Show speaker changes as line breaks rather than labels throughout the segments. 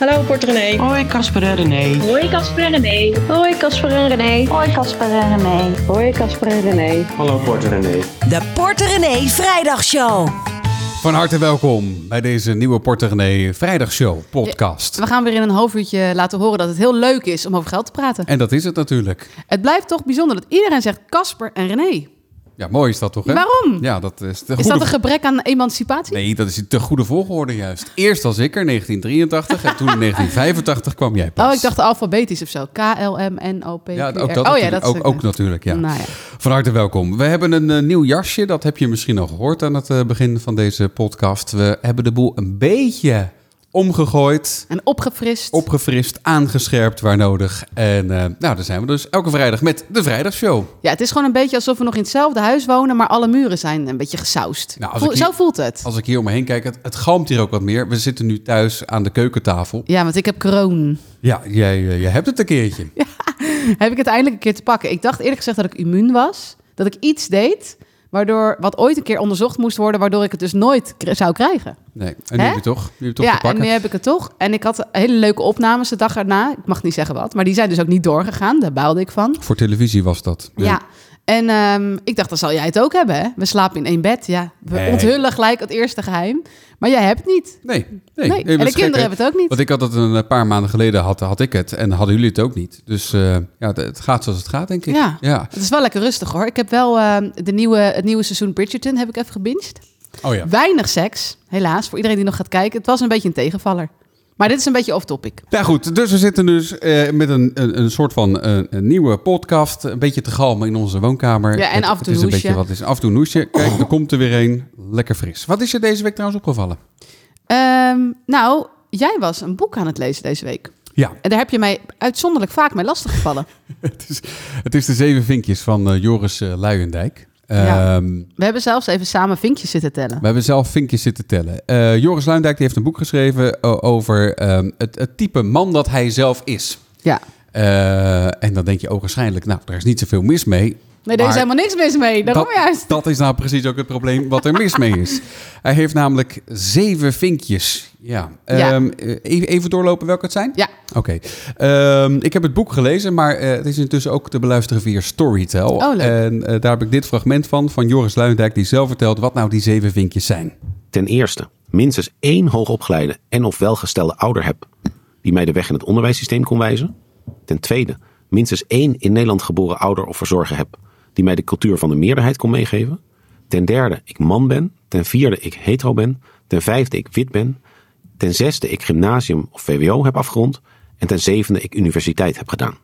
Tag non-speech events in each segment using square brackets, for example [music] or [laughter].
Hallo Porter René.
Hoi Casper en René.
Hoi Casper en René.
Hoi Casper en René.
Hoi Casper en René.
Hoi Casper en René.
Hallo Porter René.
De Porter René Vrijdagshow.
Van harte welkom bij deze nieuwe Porter René Vrijdagshow podcast.
We gaan weer in een half uurtje laten horen dat het heel leuk is om over geld te praten.
En dat is het natuurlijk.
Het blijft toch bijzonder dat iedereen zegt Casper en René.
Ja, mooi is dat toch, hè?
Waarom?
Ja, dat is de
Is dat een gebrek aan emancipatie?
Nee, dat is de goede volgorde juist. Eerst was ik er, 1983, en toen in 1985 kwam jij pas.
Oh, ik dacht alfabetisch of zo. K, L, M, N, O, P, Q,
Ja, ook dat
oh ja,
natuurlijk.
dat
ook, ook natuurlijk, ja.
Nou ja.
Van harte welkom. We hebben een eh, nieuw jasje, dat heb je misschien al gehoord aan het eh, begin van deze podcast. We hebben de boel een beetje omgegooid.
En opgefrist.
Opgefrist, aangescherpt waar nodig. En eh, nou, daar zijn we dus elke vrijdag met de Vrijdagshow.
Ja, het is gewoon een beetje alsof we nog in hetzelfde huis wonen, maar alle muren zijn een beetje gesausd.
Nou, als
Voel-
ik hier-
Zo voelt het.
Als ik hier om me heen kijk, het, het galmt hier ook wat meer. We zitten nu thuis aan de keukentafel.
Ja, want ik heb corona.
Ja, jij, eh, jij hebt het een keertje. [laughs]
Heb ik het eindelijk een keer te pakken. Ik dacht eerlijk gezegd dat ik immuun was. Dat ik iets deed, waardoor wat ooit een keer onderzocht moest worden, waardoor ik het dus nooit zou krijgen.
Nee, en nu
Hè?
heb je toch, nu heb je toch
ja,
te pakken.
en nu heb ik het toch. En ik had hele leuke opnames de dag erna. Ik mag niet zeggen wat, maar die zijn dus ook niet doorgegaan. Daar baalde ik van.
Voor televisie was dat.
Ja. En ehm, ik dacht, dan zal jij het ook hebben, hè? We slapen in één bed. Ja, we
Nee.
onthullen gelijk het eerste geheim. Maar jij hebt het niet.
Nee,
Nee,
nee. nee
en de
gek,
kinderen hebben het ook niet.
Want ik had het een eh, paar maanden geleden, had, had ik het. En hadden jullie het ook niet. Dus eh, ja, het gaat zoals het gaat, denk ik.
Ja.
ja.
Het is wel lekker rustig, hoor. Ik heb wel ehm, de nieuwe, het nieuwe seizoen Bridgerton heb ik even gebinged.
Oh ja.
Weinig seks, helaas, voor iedereen die nog gaat kijken. Het was een beetje een tegenvaller. Maar dit is een beetje off-topic.
Ja, goed. Dus we zitten dus eh, met een, een, een soort van eh, een nieuwe podcast. Een beetje te galmen in onze woonkamer.
Ja, en
Het-
af en toe
een beetje wat is af en toe een hoesje. Kijk, er komt er weer een. Lekker fris. Wat is je deze week trouwens opgevallen?
Ehm, nou, jij was een boek aan het lezen deze week.
Ja,
En daar heb je mij uitzonderlijk vaak mee lastiggevallen. [laughs]
het is, het is de zeven vinkjes van eh, Joris eh, Luijendijk.
Ja.
Ehm,
We hebben zelfs even samen vinkjes zitten tellen.
We hebben zelf vinkjes zitten tellen. Eh, Joris Luijendijk die heeft een boek geschreven o- over ehm, het, het type man dat hij zelf is.
Ja.
Eh, en dan denk je ook waarschijnlijk, nou, daar is niet zoveel mis mee.
Nee, er is helemaal niks mis mee. Daarom
dat,
juist.
dat is nou precies ook het probleem wat er mis mee is. [laughs] Hij heeft namelijk zeven vinkjes. Ja.
Ja.
Ehm, eh, even, even doorlopen welke het zijn?
Ja.
Oké. Ehm, ik heb het boek gelezen, maar eh, het is intussen ook te beluisteren via Storytel.
Oh, leuk.
En eh, daar heb ik dit fragment van, van Joris Luijendijk, die zelf vertelt wat nou die zeven vinkjes zijn.
Ten eerste, minstens één hoogopgeleide en of welgestelde ouder heb die mij de weg in het onderwijssysteem kon wijzen. Ten tweede, minstens één in Nederland geboren ouder of verzorger heb die mij de cultuur van de meerderheid kon meegeven. Ten derde, ik man ben. Ten vierde, ik hetero ben. Ten vijfde, ik wit ben. Ten zesde, ik gymnasium of VWO heb afgerond. En ten zevende, ik universiteit heb gedaan.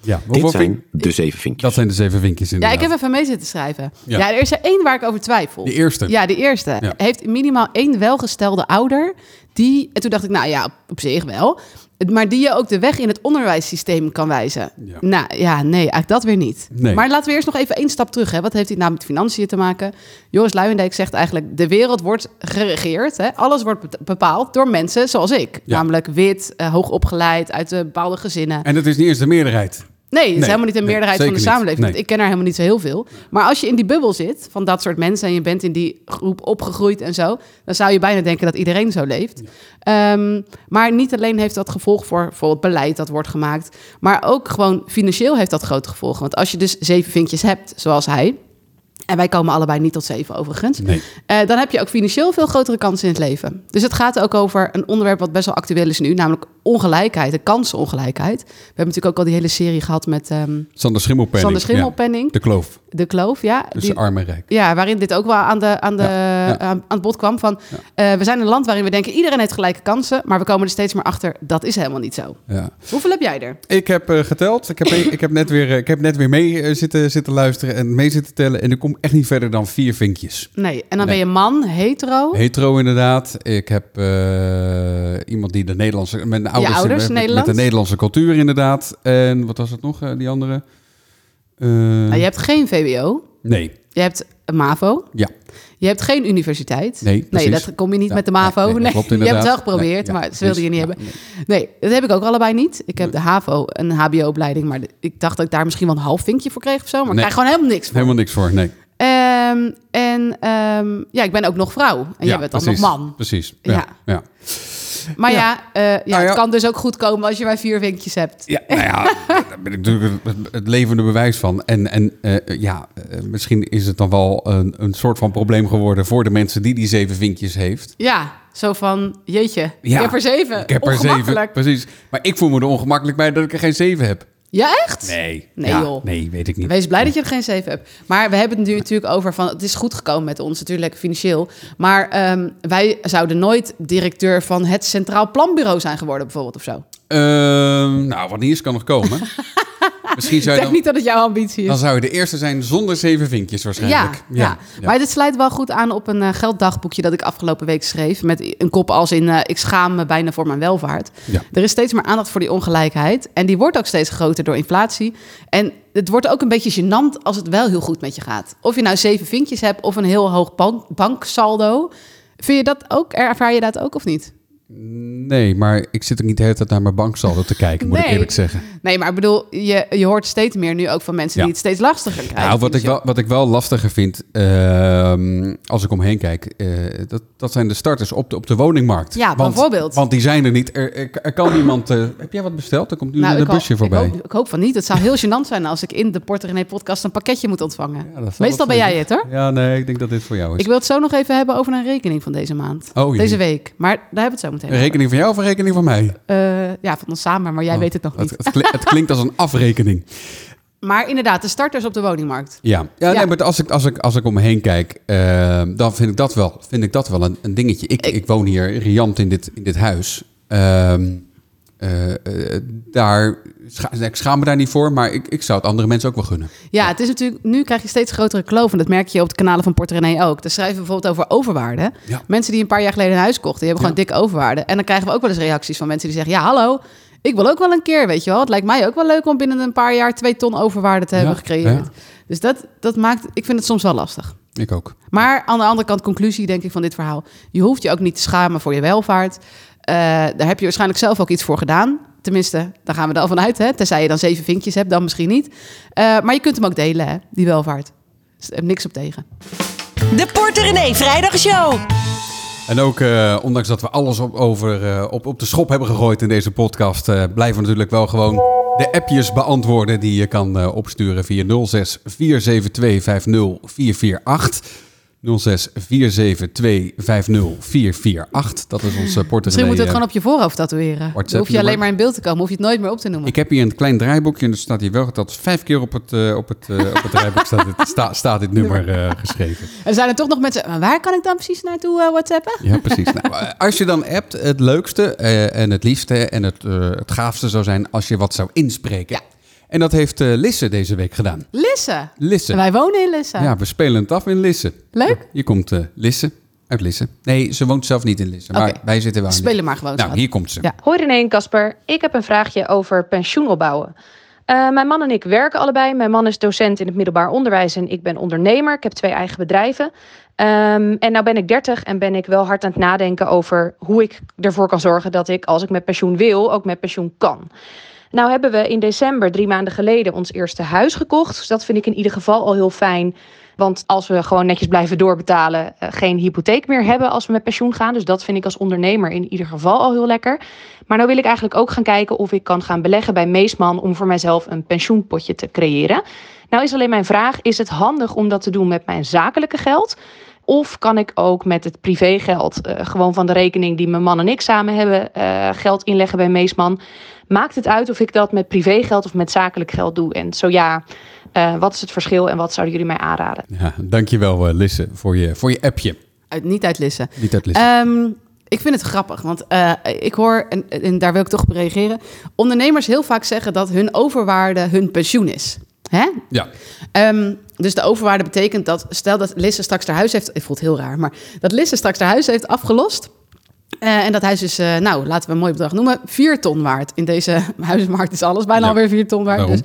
Ja,
Dit zijn
vink-
de zeven vinkjes.
Dat zijn de zeven vinkjes
Ja,
inderdaad.
ik heb even mee zitten schrijven.
Ja.
Ja, er is er één waar ik over twijfel.
De eerste.
Ja, de eerste.
Ja.
Heeft minimaal één welgestelde ouder. Die, en toen dacht ik, nou ja, op, op zich wel. Maar die je ook de weg in het onderwijssysteem kan wijzen.
Ja.
Nou ja, nee, eigenlijk dat weer niet.
Nee.
Maar laten we eerst nog even één stap terug. Hè. Wat heeft dit nou met financiën te maken? Joris Luijendijk zegt eigenlijk... de wereld wordt geregeerd. Hè. Alles wordt be- bepaald door mensen zoals ik.
Ja.
Namelijk wit, eh, hoogopgeleid, uit de bepaalde gezinnen.
En het is niet eens de meerderheid.
Nee, het is
Nee,
helemaal niet
nee,
meerderheid van de samenleving.
Nee.
Ik ken er helemaal niet zo heel veel. Maar als je in die bubbel zit van dat soort mensen en je bent in die groep opgegroeid en zo, dan zou je bijna denken dat iedereen zo leeft. Ehm, maar niet alleen heeft dat gevolg voor bijvoorbeeld beleid dat wordt gemaakt, maar ook gewoon financieel heeft dat grote gevolgen. Want als je dus zeven vinkjes hebt, zoals hij, en wij komen allebei niet tot zeven overigens.
Nee.
Eh, dan heb je ook financieel veel grotere kansen in het leven. Dus het gaat ook over een onderwerp wat best wel actueel is nu, namelijk ongelijkheid, de kansenongelijkheid. We hebben natuurlijk ook al die hele serie gehad met ehm,
Sander Schimmelpenning.
Sander Schimmelpenning,
Ja, de kloof
de kloof, ja.
tussen
Die-
arm en rijk.
ja, waarin dit ook wel aan, de, aan, de,
Ja, ja.
aan, aan het bod kwam van... eh, we zijn een land waarin we denken iedereen heeft gelijke kansen... maar we komen er steeds meer achter, dat is helemaal niet zo.
Ja.
Hoeveel heb jij er?
Ik heb eh, geteld. Ik heb, ik, heb net weer, ik heb net weer mee zitten, zitten luisteren en mee zitten tellen. En ik kom echt niet verder dan vier vinkjes.
Nee, en dan
Nee.
ben je man, hetero...
Hetero inderdaad. Ik heb eh, iemand die de Nederlandse... Mijn ouders,
ouders,
met, met de Nederlandse cultuur inderdaad. En wat was het nog, eh, die andere? Eh,
Nou, je hebt geen VWO,
Nee,
je hebt een MAVO...
ja.
Je hebt geen universiteit.
Nee,
nee
precies.
dat kom je niet
Ja,
met de
nee,
MAVO.
nee,
Nee, je hebt het wel geprobeerd,
Nee, ja,
maar ze wilden je niet hebben. Nee, dat heb ik ook allebei niet. Ik heb de HAVO, een HBO-opleiding, maar ik dacht dat ik daar misschien wel een half vinkje voor kreeg of zo. Maar ik
Nee.
krijg gewoon helemaal niks voor.
Helemaal niks voor, nee.
Ehm, en ehm, ja, ik ben ook nog vrouw. En jij bent dan nog man.
Precies, ja.
Ja.
ja.
Maar ja, eh, ja,
Nou ja.
het kan dus ook goed komen als je maar vier vinkjes hebt.
Ja, nou ja, [laughs] daar ben ik natuurlijk het, levende bewijs van. En, en eh, ja, eh, misschien is het dan wel een, een soort van probleem geworden voor de mensen die die zeven vinkjes heeft.
Ja, zo van, jeetje,
Ja,
ik heb er zeven.
Ik heb er zeven, precies. Maar ik voel me er ongemakkelijk bij dat ik er geen zeven heb.
Ja, echt?
Nee.
Nee,
Ja,
joh.
Nee, weet ik niet.
Wees blij dat je er geen zeven hebt. Maar we hebben het nu natuurlijk over van... het is goed gekomen met ons, natuurlijk financieel. Maar ehm, wij zouden nooit directeur van het Centraal Planbureau zijn geworden... bijvoorbeeld of zo.
Ehm, nou, wat niet is, kan nog komen. [laughs] Misschien
Ik
zou je dan,
niet dat het jouw ambitie is.
dan zou je de eerste zijn zonder zeven vinkjes
Ja,
waarschijnlijk.
ja, maar dit sluit wel goed aan op een eh, gelddagboekje dat ik afgelopen week schreef. Met een kop als in: eh, Ik schaam me bijna voor mijn welvaart.
Ja.
Er is steeds meer aandacht voor die ongelijkheid. En die wordt ook steeds groter door inflatie. En het wordt ook een beetje gênant als het wel heel goed met je gaat. Of je nou zeven vinkjes hebt of een heel hoog bank banksaldo. Vind je dat ook? Ervaar je dat ook of niet?
Nee, maar ik zit ook niet de hele tijd naar mijn banksaldo te kijken, moet ik eerlijk zeggen.
Nee, maar ik bedoel, je, je hoort steeds meer nu ook van mensen
Ja.
die het steeds lastiger krijgen.
Nou, wat ik, wel, wat ik wel lastiger vind, ehm, als ik omheen kijk, eh, dat, dat zijn de starters op de, op de woningmarkt.
Ja,
want,
bijvoorbeeld.
Want die zijn er niet. Er, er, er kan niemand... eh, heb jij wat besteld? Er komt nu
Nou,
een busje voorbij.
Ik hoop, ik hoop van niet. Het zou heel gênant zijn als ik in de Porter René podcast een pakketje moet ontvangen.
Ja,
Meestal ben jij het hoor.
Ja, nee, ik denk dat dit voor jou is.
Ik wil het zo nog even hebben over een rekening van deze maand.
Oh,
deze week. Maar daar hebben we het zo meteen
Een rekening van jou of een rekening van mij?
Eh, ja, van ons samen, maar jij
Oh,
weet het nog niet.
het, het klinkt als een [laughs] afrekening.
Maar inderdaad, de starters op de woningmarkt.
Ja, ja,
Ja.
Nee, maar als ik, als, ik, als ik om me heen kijk, eh, dan vind ik dat wel, vind ik dat wel een, een dingetje. Ik,
Ik-
ik, woon hier riant in dit, in dit huis. Ehm, eh, eh, daar, scha ik schaam me daar niet voor, maar ik, ik zou het andere mensen ook wel gunnen.
Ja, het is natuurlijk, nu krijg je steeds grotere kloof. En dat merk je op de kanalen van Porter René ook. Daar schrijven we bijvoorbeeld over overwaarde.
Ja.
Mensen die een paar jaar geleden een huis kochten, die hebben
Ja.
gewoon dikke overwaarde. En dan krijgen we ook wel eens reacties van mensen die zeggen: Ja, hallo, ik wil ook wel een keer, weet je wel. Het lijkt mij ook wel leuk om binnen een paar jaar twee ton overwaarde te hebben gecreëerd. Dus dat, dat maakt, ik vind het soms wel lastig.
Ik ook.
Maar aan de andere kant, conclusie denk ik van dit verhaal. Je hoeft je ook niet te schamen voor je welvaart. Eh, daar heb je waarschijnlijk zelf ook iets voor gedaan. Tenminste, daar gaan we al vanuit. Hè? Tenzij je dan zeven vinkjes hebt, dan misschien niet. Eh, maar je kunt hem ook delen, hè? die welvaart. Dus er is niks op tegen.
De Porter René Vrijdagshow.
En ook, eh, ondanks dat we alles op, over, eh, op, op de schop hebben gegooid in deze podcast, eh, blijven we natuurlijk wel gewoon de appjes beantwoorden die je kan eh, opsturen via 06 472 50 448. 06 472 50 448. Dat is onze portemonnee.
Misschien moet je het
eh,
gewoon op je voorhoofd tatoeëren. Dan hoef je alleen maar in beeld te komen. Hoef je het nooit meer op te noemen.
Ik heb hier een klein draaiboekje en er staat hier wel dat vijf keer op het, eh, op het, eh, op het draaiboek staat, dit- sta- staat dit nummer eh, geschreven.
En zijn er toch nog mensen... Maar waar kan ik dan precies naartoe eh, whatsappen?
Ja, precies. [laughs] Nou, eh, als je dan appt, het leukste eh, en het liefste en het, eh, het gaafste zou zijn als je wat zou inspreken. En dat heeft eh, Lisse deze week gedaan.
Lisse.
Lisse.
Wij wonen in Lisse.
Ja, we spelen het af in Lisse.
Leuk.
Hier komt eh, Lisse uit Lisse. Nee, ze woont zelf niet in Lisse, maar wij zitten wel in
Spelen maar gewoon.
Nou,
schat.
hier komt ze.
Ja.
Hoi René en Casper, ik heb een vraagje over pensioen opbouwen. Eh, mijn man en ik werken allebei. Mijn man is docent in het middelbaar onderwijs en ik ben ondernemer. Ik heb twee eigen bedrijven. Ehm, en nou ben ik 30 en ben ik wel hard aan het nadenken over hoe ik ervoor kan zorgen dat ik, als ik met pensioen wil, ook met pensioen kan. Nou hebben we in december, drie maanden geleden, ons eerste huis gekocht. Dus dat vind ik in ieder geval al heel fijn. Want als we gewoon netjes blijven doorbetalen, eh, geen hypotheek meer hebben als we met pensioen gaan. Dus dat vind ik als ondernemer in ieder geval al heel lekker. Maar nou wil ik eigenlijk ook gaan kijken of ik kan gaan beleggen bij Meesman om voor mijzelf een pensioenpotje te creëren. Nou is alleen mijn vraag, is het handig om dat te doen met mijn zakelijke geld? Of kan ik ook met het privégeld, eh, gewoon van de rekening die mijn man en ik samen hebben, eh, geld inleggen bij Meesman? Maakt het uit of ik dat met privégeld of met zakelijk geld doe? En zo ja, eh, wat is het verschil en wat zouden jullie mij aanraden?
Ja, dankjewel uh, Lisse voor je, voor je appje.
Uit, niet uit Lisse.
Niet uit Lisse.
Ehm, ik vind het grappig, want eh, ik hoor, en, en daar wil ik toch op reageren, ondernemers heel vaak zeggen dat hun overwaarde hun pensioen is. Hè?
ja.
Ehm, dus de overwaarde betekent dat, stel dat Lisse straks haar huis heeft, het voelt heel raar, maar dat Lisse straks haar huis heeft afgelost. Eh, en dat huis is, eh, nou, laten we een mooi bedrag noemen, 4 ton waard. In deze [laughs] huizenmarkt is alles bijna
Ja.
alweer 4 ton waard. Dus,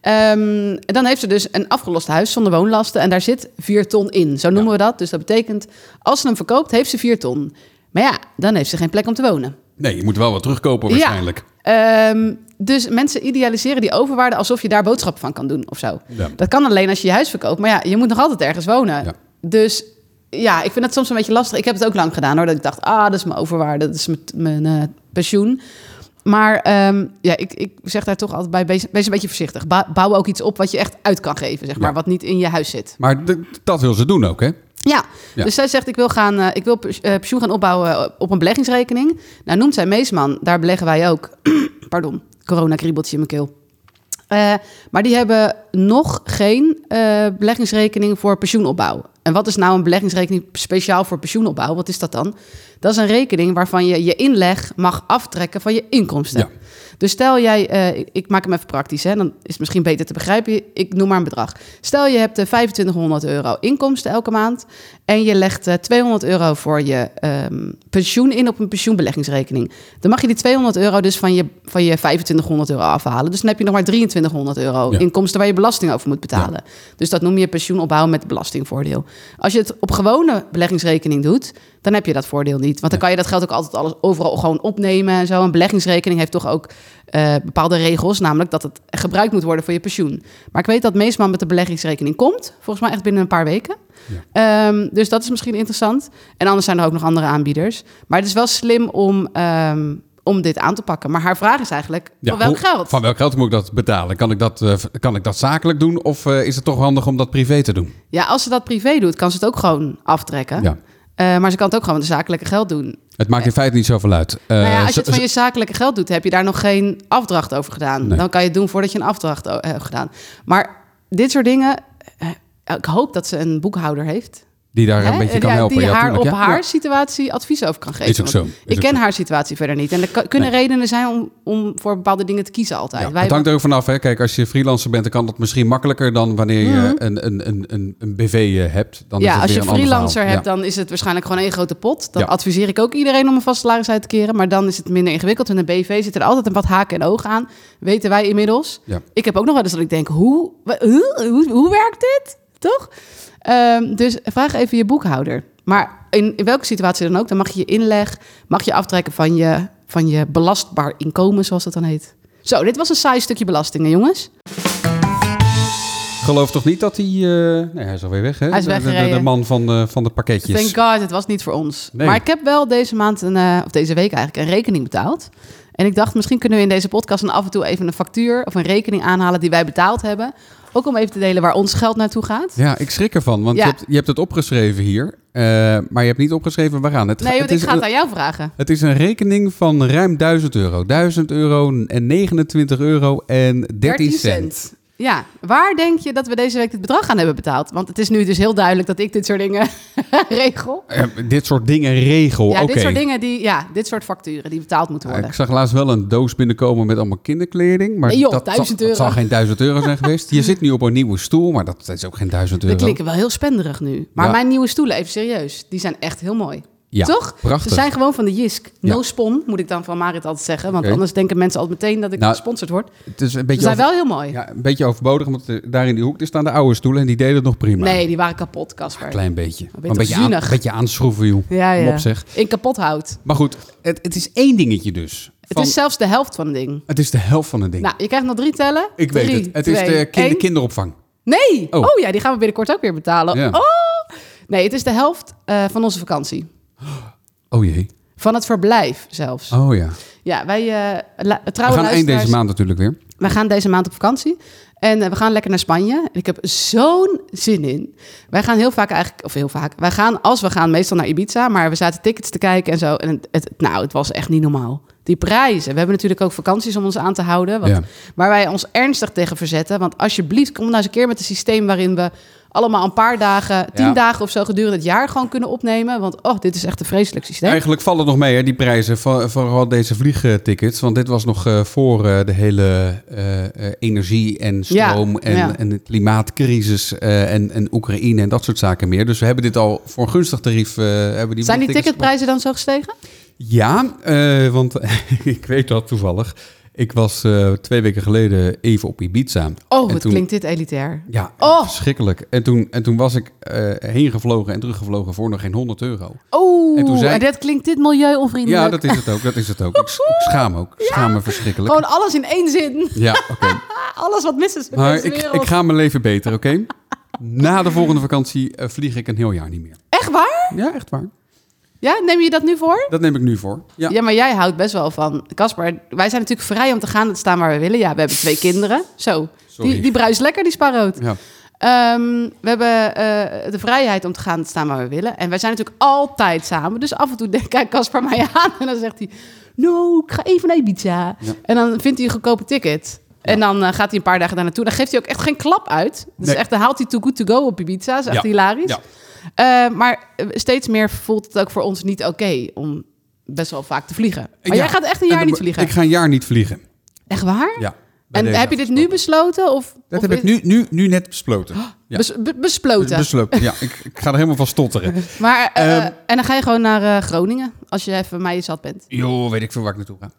Ehm, dan heeft ze dus een afgelost huis zonder woonlasten en daar zit 4 ton in. Zo noemen we dat. Dus dat betekent, als ze hem verkoopt, heeft ze 4 ton. Maar ja, dan heeft ze geen plek om te wonen.
Nee, je moet wel wat terugkopen waarschijnlijk.
Ja. Ehm, dus mensen idealiseren die overwaarde alsof je daar boodschappen van kan doen of zo.
Ja.
Dat kan alleen als je je huis verkoopt. Maar ja, je moet nog altijd ergens wonen. Dus ja, ik vind het soms een beetje lastig. Ik heb het ook lang gedaan hoor. Dat ik dacht, ah, dat is mijn overwaarde, dat is mijn, mijn eh, pensioen. Maar ehm, ja, ik, ik zeg daar toch altijd bij, wees, wees een beetje voorzichtig. Bouw ook iets op wat je echt uit kan geven, zeg maar.
Ja.
Wat niet in je huis zit.
Maar dat wil ze doen ook, hè?
Ja,
Ja.
dus zij zegt ik wil, gaan, eh, ik wil eh, pensioen gaan opbouwen op een beleggingsrekening. Nou noemt zij Meesman, daar beleggen wij ook. [clears throat] Pardon, corona-kriebeltje in mijn keel. Maar die hebben nog geen beleggingsrekening voor pensioenopbouw. En wat is nou een beleggingsrekening speciaal voor pensioenopbouw? Wat is dat dan? Dat is een rekening waarvan je je inleg mag aftrekken van je inkomsten.
Ja.
Dus stel jij, eh, ik, maak hem even praktisch, hè, dan is het misschien beter te begrijpen. Ik noem maar een bedrag. Stel je hebt eh, 2500 euro inkomsten elke maand en je legt eh, 200 euro voor je ehm, pensioen in op een pensioenbeleggingsrekening. Dan mag je die 200 euro dus van je, van je 2500 euro afhalen. Dus dan heb je nog maar 2300 euro
Ja.
inkomsten waar je belasting over moet betalen. Dus dat noem je pensioenopbouw met belastingvoordeel. Als je het op gewone beleggingsrekening doet, dan heb je dat voordeel niet. Want dan kan je dat geld ook altijd alles overal gewoon opnemen en zo. Een beleggingsrekening heeft toch ook eh, bepaalde regels, namelijk dat het gebruikt moet worden voor je pensioen. Maar ik weet dat meestal met de beleggingsrekening komt, volgens mij echt binnen een paar weken. Ehm, dus dat is misschien interessant. En anders zijn er ook nog andere aanbieders. Maar het is wel slim om, ehm, om dit aan te pakken. Maar haar vraag is eigenlijk,
Ja,
van welk
hoe-
geld?
Van welk geld moet ik dat betalen? Kan ik dat, eh, kan ik dat zakelijk doen of eh, is het toch handig om dat privé te doen?
Ja, als ze dat privé doet, kan ze het ook gewoon aftrekken.
Ja.
Eh, maar ze kan het ook gewoon met zakelijke geld doen.
Het maakt in feite niet zoveel uit.
Nou ja, als je het van je zakelijke geld doet, heb je daar nog geen afdracht over gedaan.
Nee.
Dan kan je het doen voordat je een afdracht hebt gedaan. Maar dit soort dingen, ik hoop dat ze een boekhouder heeft.
Die daar
Hè?
een beetje kan
Ja,
helpen.
Die
Ja,
haar
tuurlijk,
op
ja.
haar
Ja.
situatie advies over kan geven.
Is ook
Want
zo. Is
Ik
ook
ken
zo.
haar situatie verder niet. En er kan- kunnen redenen zijn om, om voor bepaalde dingen te kiezen altijd.
Ja, het hangt er ook vanaf. Hè. Kijk, als je freelancer bent, dan kan dat misschien makkelijker dan wanneer je
Mhm.
een, een, een, een, een BV eh, hebt. Dan is
ja,
het
als
weer
je
een ander
freelancer
verhaal.
hebt,
Ja.
dan is het waarschijnlijk gewoon één grote pot. Dan
Ja.
adviseer ik ook iedereen om een vast salaris uit te keren. Maar dan is het minder ingewikkeld. En een BV zit er altijd een wat haken en ogen aan. Weten wij inmiddels.
Ja.
Ik heb ook nog wel eens dat ik denk, hoe, wa- hoe, hoe, hoe werkt dit? Toch? Ehm, dus vraag even je boekhouder. Maar in, in welke situatie dan ook, dan mag je je inleg, mag je aftrekken van je, van je belastbaar inkomen, zoals dat dan heet. Zo, dit was een saai stukje belastingen, jongens.
Geloof toch niet dat hij... eh, nee, hij is alweer weg, hè?
Hij is
De- de, man van de, van de pakketjes.
Thank God, het was niet voor ons.
Nee.
Maar ik heb wel deze maand, een, eh, of deze week eigenlijk, een rekening betaald. En ik dacht, misschien kunnen we in deze podcast dan af en toe even een factuur of een rekening aanhalen die wij betaald hebben. Ook om even te delen waar ons geld naartoe gaat.
Ja, ik schrik ervan, want
Ja.
je, hebt, je hebt het opgeschreven hier, eh, maar je hebt niet opgeschreven waaraan. Het,
Nee,
het
want ik
is
ga het aan jou vragen.
Het is een rekening van ruim 1000 euro. 1000 euro en 29 euro en 13 cent.
Ja, waar denk je dat we deze week dit bedrag aan hebben betaald? Want het is nu dus heel duidelijk dat ik dit soort dingen [laughs] regel.
Dit soort dingen regel,
Ja, dit soort dingen, die, ja, dit soort facturen die betaald moeten worden.
ik zag laatst wel een doos binnenkomen met allemaal kinderkleding. Maar
Nee, joh,
dat,
1000
zal, dat zal geen 1000 euro zijn geweest. Je zit nu op een nieuwe stoel, maar dat is ook geen 1000 euro.
Dat klinkt wel heel spenderig nu. Maar
Ja.
mijn nieuwe stoelen, even serieus, die zijn echt heel mooi.
Ja,
Toch?
prachtig.
Ze zijn gewoon van de Jisk. No
Ja.
spon, moet ik dan van Marit altijd zeggen. Want anders denken mensen altijd meteen dat ik
Nou,
gesponsord word.
Het is een
Ze
beetje,
zijn
over-
wel heel mooi.
ja, een beetje overbodig, want daar in die hoek staan de oude stoelen en die deden het nog prima.
Nee, die waren kapot, Casper.
Een klein beetje. een beetje, aan, een beetje aanschroeven, joh.
Ja, ja.
Kom op, zeg.
In kapot hout.
Maar goed, het, het is één dingetje dus.
Het is zelfs de helft van een ding.
het is de helft van een ding.
Nou, je krijgt nog drie tellen.
ik weet het. Het is
twee,
de kinder,
één.
kinderopvang.
Nee!
Oh.
Oh. ja, die gaan we binnenkort ook weer betalen.
Ja.
Oh! Nee, het is de helft eh, van onze vakantie.
Oh jee.
Van het verblijf zelfs.
Oh ja.
Ja, wij uh, la-
We
trouwe
gaan één deze maand natuurlijk weer.
We gaan deze maand op vakantie. En eh, we gaan lekker naar Spanje. En ik heb zo'n zin in. Wij gaan heel vaak eigenlijk, of heel vaak. Wij gaan, als we gaan, meestal naar Ibiza. Maar we zaten tickets te kijken en zo. En het, het- nou, het was echt niet normaal. Die prijzen. We hebben natuurlijk ook vakanties om ons aan te houden. Wat,
Ja.
Waar wij ons ernstig tegen verzetten. Want alsjeblieft, kom nou eens een keer met een systeem waarin we allemaal een paar dagen, tien
Ja.
dagen of zo gedurende het jaar gewoon kunnen opnemen. Want oh, dit is echt een vreselijk systeem.
Eigenlijk vallen het nog mee, hè, die prijzen. voor- Vooral deze vliegtickets. Want dit was nog eh, voor eh, de hele eh, energie en stroom
Ja,
en,
ja.
en de klimaatcrisis en, en Oekraïne en dat soort zaken meer. Dus we hebben dit al voor een gunstig tarief. hebben die
Zijn die ticketprijzen dan zo gestegen?
Ja, want [laughs] ik weet dat toevallig. Ik was eh, twee weken geleden even op Ibiza.
Oh, wat
toen-
klinkt dit elitair.
Ja,
Oh.
verschrikkelijk. En toen, en toen was ik eh, heen gevlogen en teruggevlogen voor nog geen 100 euro.
Oh,
En toen zei-
en dat klinkt dit milieuonvriendelijk.
Ja, dat is het ook. Dat is het ook. Ik, schaam ook. Ik schaam me verschrikkelijk.
Gewoon alles in één zin.
Ja, [laughs] oké.
Alles wat mis is
Maar ik,
wereld.
ik ga mijn leven beter, oké? Na de volgende vakantie eh, vlieg ik een heel jaar niet meer.
Echt waar?
Ja, echt waar.
Ja, neem je dat nu voor?
Dat neem ik nu voor. Ja.
Ja, maar jij houdt best wel van... Casper, wij zijn natuurlijk vrij om te gaan en te staan waar we willen. Ja, we hebben twee kinderen. Zo,
Sorry.
die, die bruist lekker, die sparroot.
Ja.
Ehm, we hebben eh, de vrijheid om te gaan en te staan waar we willen. En wij zijn natuurlijk altijd samen. Dus af en toe denkt- kijkt Casper mij aan en dan zegt hij... No, ik ga even naar Ibiza.
Ja.
En dan vindt hij een goedkope ticket. En dan eh, gaat hij een paar dagen daar naartoe. Dan geeft hij ook echt geen klap uit. Dus
Nee.
echt, dan haalt hij too good to go op Ibiza. Dat is echt hilarisch.
Ja.
Eh, maar steeds meer voelt het ook voor ons niet oké om best wel vaak te vliegen. Maar
Ja.
jij gaat echt een
En
jaar
de-
niet vliegen.
Ik ga een jaar niet vliegen.
Echt waar?
Ja.
En heb je dit nu besloten? Of,
Dat
of
heb ik nu, nu, nu net besloten. Ja.
bes- be- besloten.
Besloten. Ja, ik, ik ga er helemaal van stotteren. [laughs]
maar, eh,
Ehm,
en dan ga je gewoon naar eh, Groningen als je even mij zat bent.
Joh, weet ik veel waar ik naartoe ga.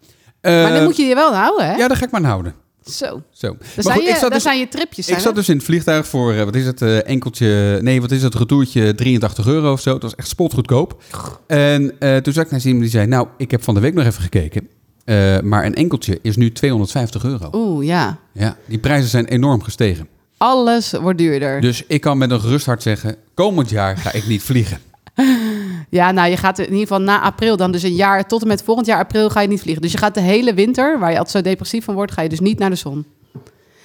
maar dan moet je je wel houden, hè?
Ja, daar ga ik maar aan houden.
Zo.
Zo.
Daar
Maar
zijn,
goed,
je,
ik zat
daar
dus,
zijn je tripjes.
ik zat dus in het vliegtuig voor, eh, wat is het, eh, enkeltje, nee, wat is het, retourtje 83 euro of zo. Het was echt spotgoedkoop. En eh, toen zag ik naar iemand die zei, nou, ik heb van de week nog even gekeken. eh, maar een enkeltje is nu 250 euro.
Oeh, ja.
Ja, die prijzen zijn enorm gestegen.
Alles wordt duurder.
Dus ik kan met een gerust hart zeggen, komend jaar ga ik niet vliegen. [laughs]
Ja, nou, je gaat in ieder geval na april dan, dus een jaar tot en met volgend jaar april ga je niet vliegen. Dus je gaat de hele winter, waar je altijd zo depressief van wordt, ga je dus niet naar de zon.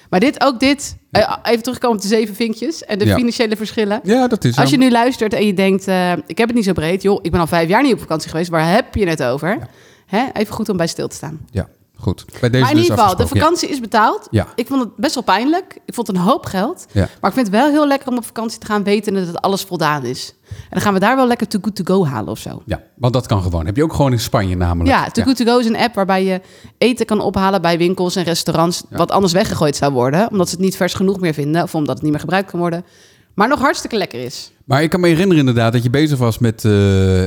Maar dit, ook dit, eh, even terugkomen op de zeven vinkjes en de
Ja.
financiële verschillen.
Ja, dat is
Als je nu luistert en je denkt, eh, ik heb het niet zo breed, joh, ik ben al vijf jaar niet op vakantie geweest, waar heb je het over?
Ja.
Hè? Even goed om bij stil te staan.
Ja, goed. Bij deze
maar in
dus
ieder geval, de vakantie is betaald.
Ja.
Ik vond het best wel pijnlijk. Ik vond het een hoop geld.
Ja.
Maar ik vind het wel heel lekker om op vakantie te gaan weten dat het alles voldaan is. En dan gaan we daar wel lekker too good to go halen of zo.
Ja. ja, want dat kan gewoon. Heb je ook gewoon in Spanje namelijk.
Ja, Too Good To Go is een app waarbij je eten kan ophalen bij winkels en restaurants... wat anders weggegooid zou worden, omdat ze het niet vers genoeg meer vinden... of omdat het niet meer gebruikt kan worden. Maar nog hartstikke lekker is.
Maar ik kan me herinneren inderdaad dat je bezig was met, eh,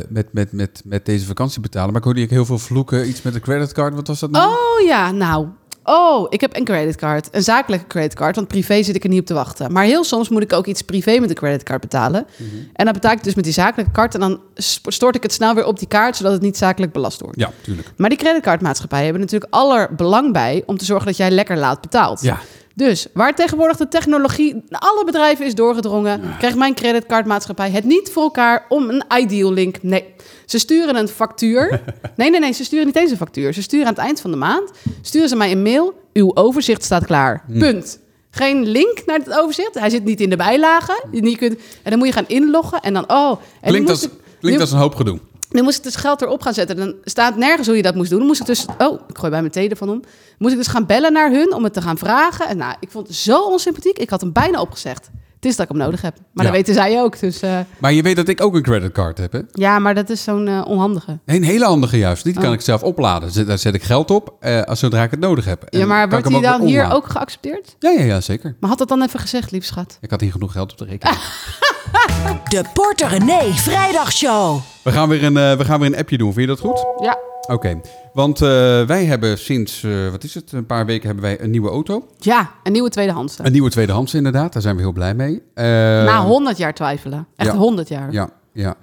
met, met, met, met deze vakantie betalen. Maar ik hoorde je heel veel vloeken. Iets met een creditcard. Wat was dat nou?
Oh ja, nou... Oh, ik heb een creditcard. Een zakelijke creditcard, want privé zit ik er niet op te wachten. Maar heel soms moet ik ook iets privé met een creditcard betalen.
Mhm.
En dan betaal ik dus met die zakelijke kaart... en dan stort ik het snel weer op die kaart... zodat het niet zakelijk belast wordt.
Ja, tuurlijk.
Maar die creditcardmaatschappijen hebben natuurlijk aller belang bij... om te zorgen dat jij lekker laat betaalt.
Ja.
Dus waar tegenwoordig de technologie alle bedrijven is doorgedrongen, krijgt mijn creditcardmaatschappij het niet voor elkaar om een ideal link. Nee, ze sturen een factuur. [laughs] Nee, nee, nee, ze sturen niet eens een factuur. Ze sturen aan het eind van de maand, sturen ze mij een mail. Uw overzicht staat klaar.
Hm.
Punt. Geen link naar het overzicht. Hij zit niet in de bijlagen. Je kunt, en dan moet je gaan inloggen en dan, oh. En
Klinkt, als,
ik-
klinkt als een hoop gedoe.
Nu moest ik dus geld erop gaan zetten. Dan staat nergens hoe je dat moest doen. Dan moest ik dus... Oh, ik gooi bij mijn telefoon om. Moest ik dus gaan bellen naar hun om het te gaan vragen. En nou, ik vond het zo onsympathiek. Ik had hem bijna opgezegd. Het is dat ik hem nodig heb. Maar
Ja.
dat weten zij ook. Dus eh,
Maar je weet dat ik ook een creditcard heb, hè?
ja, maar dat is zo'n eh, onhandige.
Nee, een hele handige juist. Die kan
Oh.
ik zelf opladen. Daar zet ik geld op eh, als zodra ik het nodig heb. En
Ja, maar
kan
wordt die dan hier ook geaccepteerd?
Ja, ja, ja, zeker.
Maar had dat dan even gezegd, lief schat?
Ik had hier genoeg geld op de rekening. [laughs] [laughs]
De Porter René Vrijdagshow.
We gaan, weer een, eh, we gaan weer een appje doen. Vind je dat goed?
Ja.
Oké. Want eh, wij hebben sinds, eh, wat is het, een paar weken hebben wij een nieuwe auto.
Ja, een nieuwe tweedehands.
Een nieuwe tweedehands inderdaad. Daar zijn we heel blij mee. Eh,
Na 100 jaar twijfelen. Echt
ja.
100 jaar.
Ja, ja.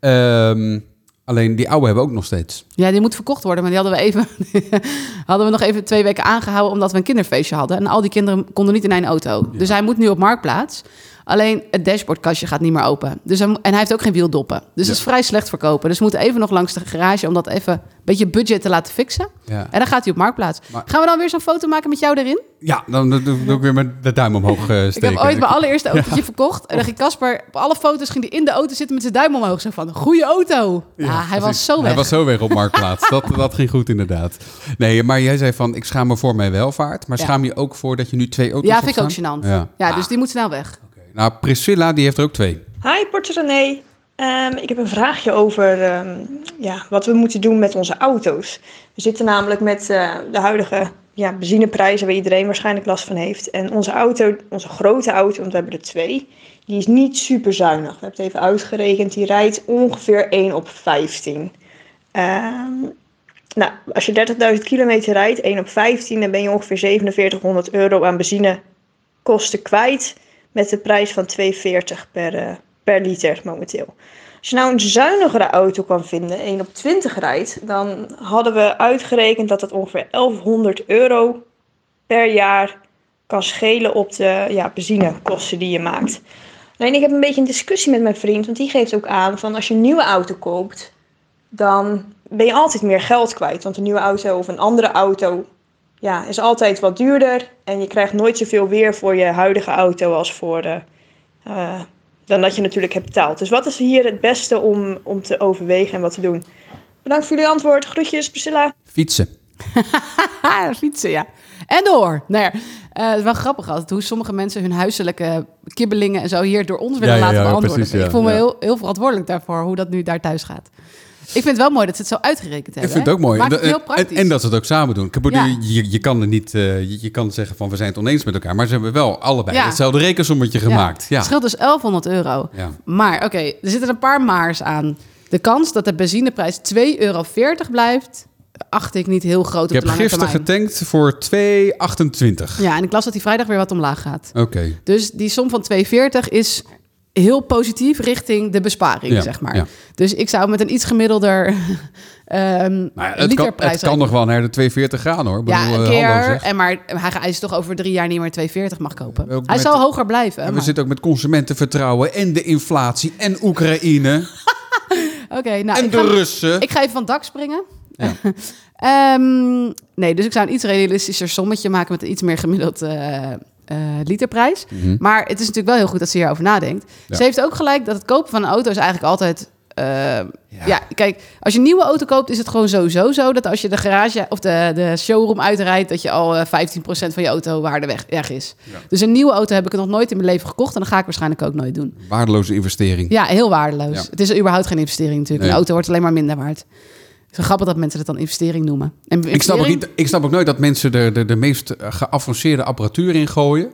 Ehm, alleen die oude hebben we ook nog steeds.
Ja, die moet verkocht worden. Maar die hadden we even, [laughs] hadden we nog even twee weken aangehouden omdat we een kinderfeestje hadden. En al die kinderen konden niet in één auto. Dus hij moet nu op marktplaats. Alleen het dashboardkastje gaat niet meer open. Dus hij, en hij heeft ook geen wieldoppen. Dus dat is vrij slecht verkopen. Dus we moeten even nog langs de garage om dat even een beetje budget te laten fixen.
Ja.
En dan gaat hij op marktplaats.
Maar-
Gaan we dan weer zo'n foto maken met jou erin?
Ja, dan doe doe ik weer met de duim omhoog eh, steken.
Ik heb ooit mijn allereerste [laughs] autootje verkocht. En dan ging Casper, op alle foto's ging hij in de auto zitten met zijn duim omhoog. Zo van, goede auto. Ja, hij was zo weg.
Hij was zo weg op Marktplaats. [laughs] dat, dat ging goed inderdaad. Nee, maar jij zei van, ik schaam me voor mijn welvaart. Maar
Ja.
schaam je ook voor dat je nu twee auto's
ja,
hebt
vind ik ook gênant. Ja,
Ja.
dus
Ah,
die moet snel weg.
Nou, Priscilla, die heeft er ook twee.
Hi, Porter René. Ehm, ik heb een vraagje over ehm, ja, wat we moeten doen met onze auto's. We zitten namelijk met eh, de huidige ja, benzineprijzen waar iedereen waarschijnlijk last van heeft. En onze auto, onze grote auto, want we hebben er twee, die is niet super zuinig. We hebben het even uitgerekend, die rijdt ongeveer 1 op 15. Ehm, nou, als je 30.000 kilometer rijdt, 1 op 15, dan ben je ongeveer 4700 euro aan benzinekosten kwijt. Met de prijs van 2,40 per, eh, per liter momenteel. Als je nou een zuinigere auto kan vinden, 1 op 20 rijdt, dan hadden we uitgerekend dat het ongeveer 1100 euro per jaar kan schelen op de ja, benzinekosten die je maakt. Alleen ik heb een beetje een discussie met mijn vriend, want die geeft ook aan van als je een nieuwe auto koopt, dan ben je altijd meer geld kwijt. Want een nieuwe auto of een andere auto ja, is altijd wat duurder en je krijgt nooit zoveel weer voor je huidige auto als voor de, eh, dan dat je natuurlijk hebt betaald. Dus wat is hier het beste om, om te overwegen en wat te doen? Bedankt voor jullie antwoord. Groetjes, Priscilla.
Fietsen. [laughs]
Fietsen, ja. En door. Nou ja, eh, het is wel grappig altijd hoe sommige mensen hun huiselijke kibbelingen en zo hier door ons willen
Ja, ja,
laten
ja,
beantwoorden.
precies, ja,
ik voel me
ja.
heel, heel verantwoordelijk daarvoor, hoe dat nu daar thuis gaat. Ik vind het wel mooi dat ze het zo uitgerekend
Ik
hebben.
vind het ook mooi.
Maakt het heel praktisch.
en dat ze het ook samen doen. Ik bedoel,
Ja.
je, je kan er niet, eh, je, kan zeggen van we zijn het oneens met elkaar, maar ze hebben wel allebei
Ja.
hetzelfde rekensommetje gemaakt. Ja.
Het scheelt dus 1100 euro. Maar oké, er zitten een paar maars aan. De kans dat de benzineprijs 2,40 euro blijft, acht ik niet heel groot op
Ik heb
de
gisteren getankt voor 2,28.
Ja, en ik las dat die vrijdag weer wat omlaag gaat.
Oké.
Dus die som van 2,40 is heel positief richting de besparing,
Ja,
zeg maar.
ja.
Dus ik zou met een iets gemiddelder [laughs]
Maar ja, het, kan,
literprijs
het kan nog wel naar de 2,40 gaan hoor.
Ja,
bedoel,
een
eh,
keer. en maar hij eist toch over drie jaar niet meer 2,40 mag kopen.
Ook
Hij zal hoger blijven.
En we zitten ook met consumentenvertrouwen en de inflatie en Oekraïne [laughs]
Oké, nou,
en
ik
de
ga,
Russen.
ik ga even van het dak springen.
Ja. [laughs]
Ehm, nee, dus ik zou een iets realistischer sommetje maken met een iets meer gemiddeld eh, eh, literprijs.
Mhm.
Maar het is natuurlijk wel heel goed dat ze hierover nadenkt.
Ja.
Ze heeft ook gelijk dat het kopen van een auto is eigenlijk altijd... eh, ja. kijk, als je een nieuwe auto koopt, is het gewoon sowieso zo dat als je de garage of de, de showroom uitrijdt, dat je al eh, 15% van je autowaarde weg, weg is. Dus een nieuwe auto heb ik nog nooit in mijn leven gekocht en dat ga ik waarschijnlijk ook nooit doen.
Waardeloze investering.
Ja, heel waardeloos. Het is überhaupt geen investering natuurlijk.
Nee.
Een auto wordt alleen maar minder waard. Het is wel grappig dat mensen dat dan investering noemen. En
Ik snap, ook niet, ik snap ook nooit dat mensen er de, de meest eh, geavanceerde apparatuur in gooien,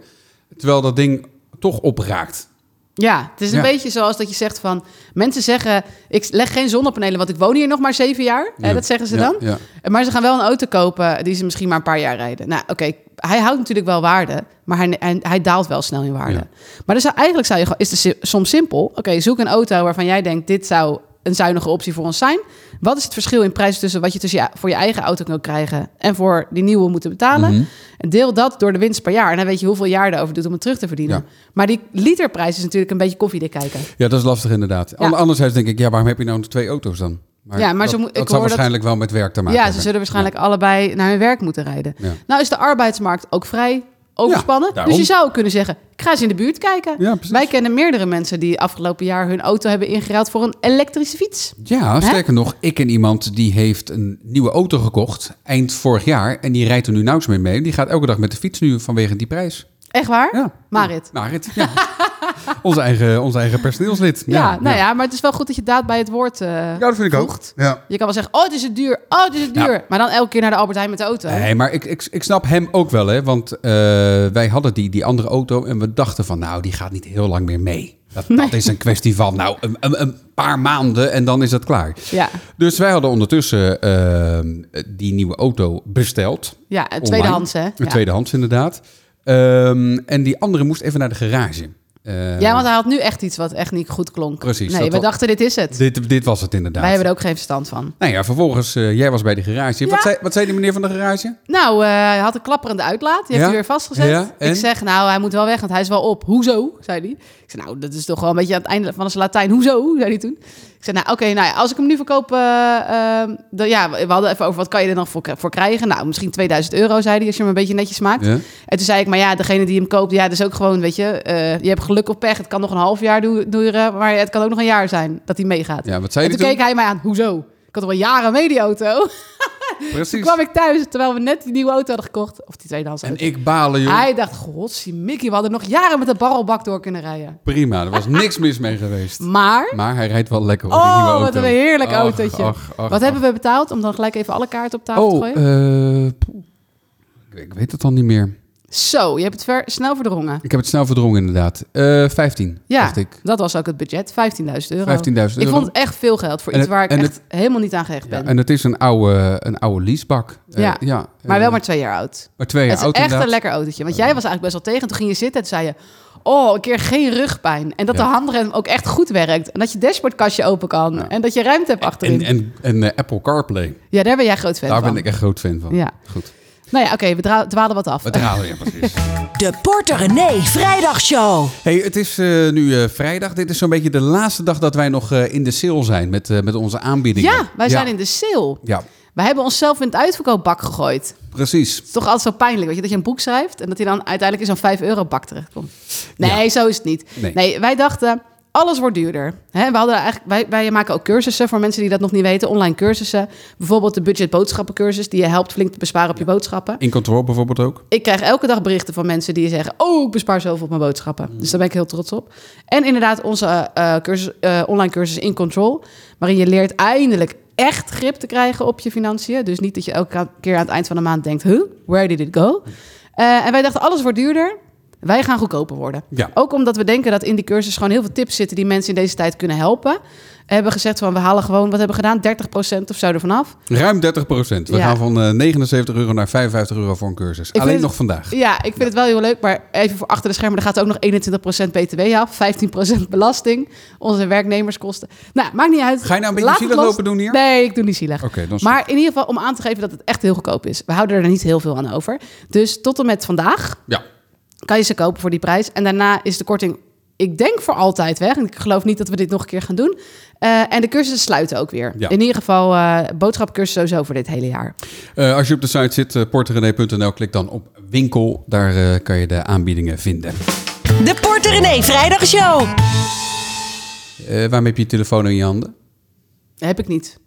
terwijl dat ding toch opraakt.
Ja, het is een
Ja.
beetje zoals dat je zegt van... Mensen zeggen, ik leg geen zonnepanelen, want ik woon hier nog maar zeven jaar.
Ja.
Dat zeggen ze
Ja,
dan. Maar ze gaan wel een auto kopen die ze misschien maar een paar jaar rijden. Nou, oké, hij houdt natuurlijk wel waarde, maar hij, hij, hij daalt wel snel in waarde. Maar dus eigenlijk zou je gewoon, is het si- soms simpel. Oké, zoek een auto waarvan jij denkt, dit zou een zuinige optie voor ons zijn. Wat is het verschil in prijs tussen wat je tussen je, voor je eigen auto kan krijgen en voor die nieuwe moeten betalen?
Mhm.
En deel dat door de winst per jaar. En dan weet je hoeveel jaar erover doet om het terug te verdienen.
Ja.
Maar die literprijs is natuurlijk een beetje koffiedik kijken.
Ja, dat is lastig inderdaad.
Ja.
Anderzijds denk ik, ja, waarom heb je nou twee auto's dan? Maar
Ja, maar
dat, dat
ik
zal
dat-
waarschijnlijk wel met werk te maken
Ja, ze zullen waarschijnlijk allebei naar hun werk moeten rijden. Nou is de arbeidsmarkt ook vrij overspannen. dus je zou kunnen zeggen, ik ga eens in de buurt kijken.
Ja.
Wij kennen meerdere mensen die afgelopen jaar hun auto hebben ingeruild voor een elektrische fiets.
Ja, sterker nog, ik ken iemand die heeft een nieuwe auto gekocht eind vorig jaar en die rijdt er nu nauwelijks meer mee. Die gaat elke dag met de fiets nu vanwege die prijs.
Echt waar?
Ja.
Marit.
Marit, ja. [laughs] onze, eigen, onze eigen personeelslid.
Ja, nou ja. maar het is wel goed dat je daad bij het woord eh
Ja, dat vind ik ook. Ja.
Je kan wel zeggen, oh, het is het duur. Oh, het is het duur. Maar dan elke keer naar de Albert Heijn met de auto.
Nee, maar ik, ik, ik snap hem ook wel, hè. Want eh, wij hadden die, die andere auto en we dachten van... nou, die gaat niet heel lang meer mee. Dat, dat is een kwestie van, nou, een, een, een paar maanden en dan is het klaar.
Ja,
Dus wij hadden ondertussen eh, die nieuwe auto besteld.
ja tweedehands, hè?
Een
Ja.
tweedehands, inderdaad. Ehm, en die andere moest even naar de garage. Eh,
ja, want hij had nu echt iets wat echt niet goed klonk.
Precies,
Nee, we dachten, dit is het.
dit, dit was het inderdaad.
Wij hebben er ook geen verstand van.
Nou ja, vervolgens, eh, jij was bij de garage.
Ja.
Wat, zei, wat zei de meneer van de garage?
Nou, eh, hij had een klapperende uitlaat. Die heeft
Ja?
hij weer vastgezet.
Ja?
Ik zeg, nou, hij moet wel weg, want hij is wel op. Hoezo? zei hij. Ik zei, nou, dat is toch wel een beetje aan het einde van zijn Latijn. Hoezo? zei hij toen. Ik zei, nou, oké, nou ja, als ik hem nu verkoop... eh, eh, dan, ja, we hadden even over wat kan je er nog voor, voor krijgen. Nou, misschien 2000 euro, zei hij, als je hem een beetje netjes maakt.
Ja.
En toen zei ik, maar ja, degene die hem koopt, ja, dat is ook gewoon, weet je... eh, je hebt geluk of pech, het kan nog een half jaar du- duren... maar het kan ook nog een jaar zijn dat hij meegaat.
Ja, wat zei
en toen
toen?
keek hij mij aan, hoezo? Ik had al jaren mee, die auto. [laughs] [laughs]
Precies.
Toen kwam ik thuis, terwijl we net die nieuwe auto hadden gekocht. Of die tweedehands
En
auto.
ik balen, joh.
Hij dacht, godsie, Mickey, we hadden nog jaren met de barrelbak door kunnen rijden.
Prima, er was niks mis mee geweest. [laughs]
Maar,
Maar hij rijdt wel lekker op die nieuwe
oh,
auto.
wat een heerlijk
Ach,
autootje.
ach, ach,
wat hebben we betaald? Om dan gelijk even alle kaarten op tafel te
Oh,
gooien.
eh, poeh. ik, ik weet het al niet meer.
Zo, je hebt het ver, snel verdrongen.
Ik heb het snel verdrongen inderdaad. Eh 15,
Ja,
dacht ik.
dat was ook het budget, 15.000 euro.
15.000 euro.
Ik vond het echt veel geld voor
En
iets
het-
waar ik echt helemaal niet aan gehecht
Ja,
ben.
en het is een oude, een oude leasebak. Eh,
Ja,
ja
maar wel
eh,
maar twee jaar oud.
maar twee jaar
het is
oud
echt
inderdaad.
een lekker autootje. Want jij was eigenlijk best wel tegen. Toen ging je zitten en zei je... Oh, een keer geen rugpijn. En dat de handrem ook echt goed werkt. En dat je dashboardkastje open kan. En dat je ruimte hebt achterin.
En, en, en Apple CarPlay.
ja, daar ben jij groot fan
Daar
van.
ben ik echt groot fan van.
Ja.
Goed.
Nou ja, oké, we dra- dwalen wat af.
We dralen, ja precies. [laughs]
De Porter René Vrijdagshow.
Hey, het is eh, nu eh, vrijdag. Dit is zo'n beetje de laatste dag dat wij nog eh, in de sale zijn met, eh, met onze aanbiedingen.
Ja, wij zijn in de sale.
Ja,
Wij hebben onszelf in het uitverkoopbak gegooid.
precies.
Het is toch altijd zo pijnlijk, weet je, dat je een boek schrijft en dat hij dan uiteindelijk in zo'n 5 euro bak terechtkomt. Nee,
Ja.
zo is het niet.
Nee.
Nee, wij dachten, alles wordt duurder. We hadden eigenlijk, wij, wij maken ook cursussen voor mensen die dat nog niet weten, online cursussen. Bijvoorbeeld de budget boodschappencursus, die je helpt flink te besparen op je boodschappen.
In control bijvoorbeeld ook.
Ik krijg elke dag berichten van mensen die zeggen: Oh, ik bespaar zoveel op mijn boodschappen. Dus daar ben ik heel trots op. En inderdaad, onze eh, cursus, eh, online cursus In Control, waarin je leert eindelijk echt grip te krijgen op je financiën. Dus niet dat je elke keer aan het eind van de maand denkt: Huh, where did it go? Eh, en wij dachten: alles wordt duurder. Wij gaan goedkoper worden.
Ja.
Ook omdat we denken dat in die cursus gewoon heel veel tips zitten die mensen in deze tijd kunnen helpen. Hebben gezegd van we halen gewoon, wat hebben we gedaan? 30% of zo ervan af.
Ruim 30 procent. We
Ja.
gaan van eh, 79 euro naar 55 euro voor een cursus. Alleen
het-
nog vandaag.
Ja, ik vind het wel heel leuk, maar even voor achter de schermen, er gaat ook nog 21% BTW af, 15% belasting, onze werknemerskosten. Nou, maakt niet uit.
Ga je nou een beetje zielig lopen doen hier?
Nee, ik doe niet zielig.
Oké, dan is
Maar in ieder geval om aan te geven dat het echt heel goedkoop is. We houden er niet heel veel aan over. Dus tot en met vandaag
Ja.
Kan je ze kopen voor die prijs. En daarna is de korting, ik denk voor altijd weg. En ik geloof niet dat we dit nog een keer gaan doen. Eh, en de cursussen sluiten ook weer.
Ja.
In ieder geval uh, boodschapcursus sowieso voor dit hele jaar.
Eh, als je op de site zit, uh, porterenee.nl, klik dan op winkel. Daar eh, kan je de aanbiedingen vinden.
De Porter René Vrijdagshow.
Eh waarom heb je je telefoon in je handen?
Heb ik niet.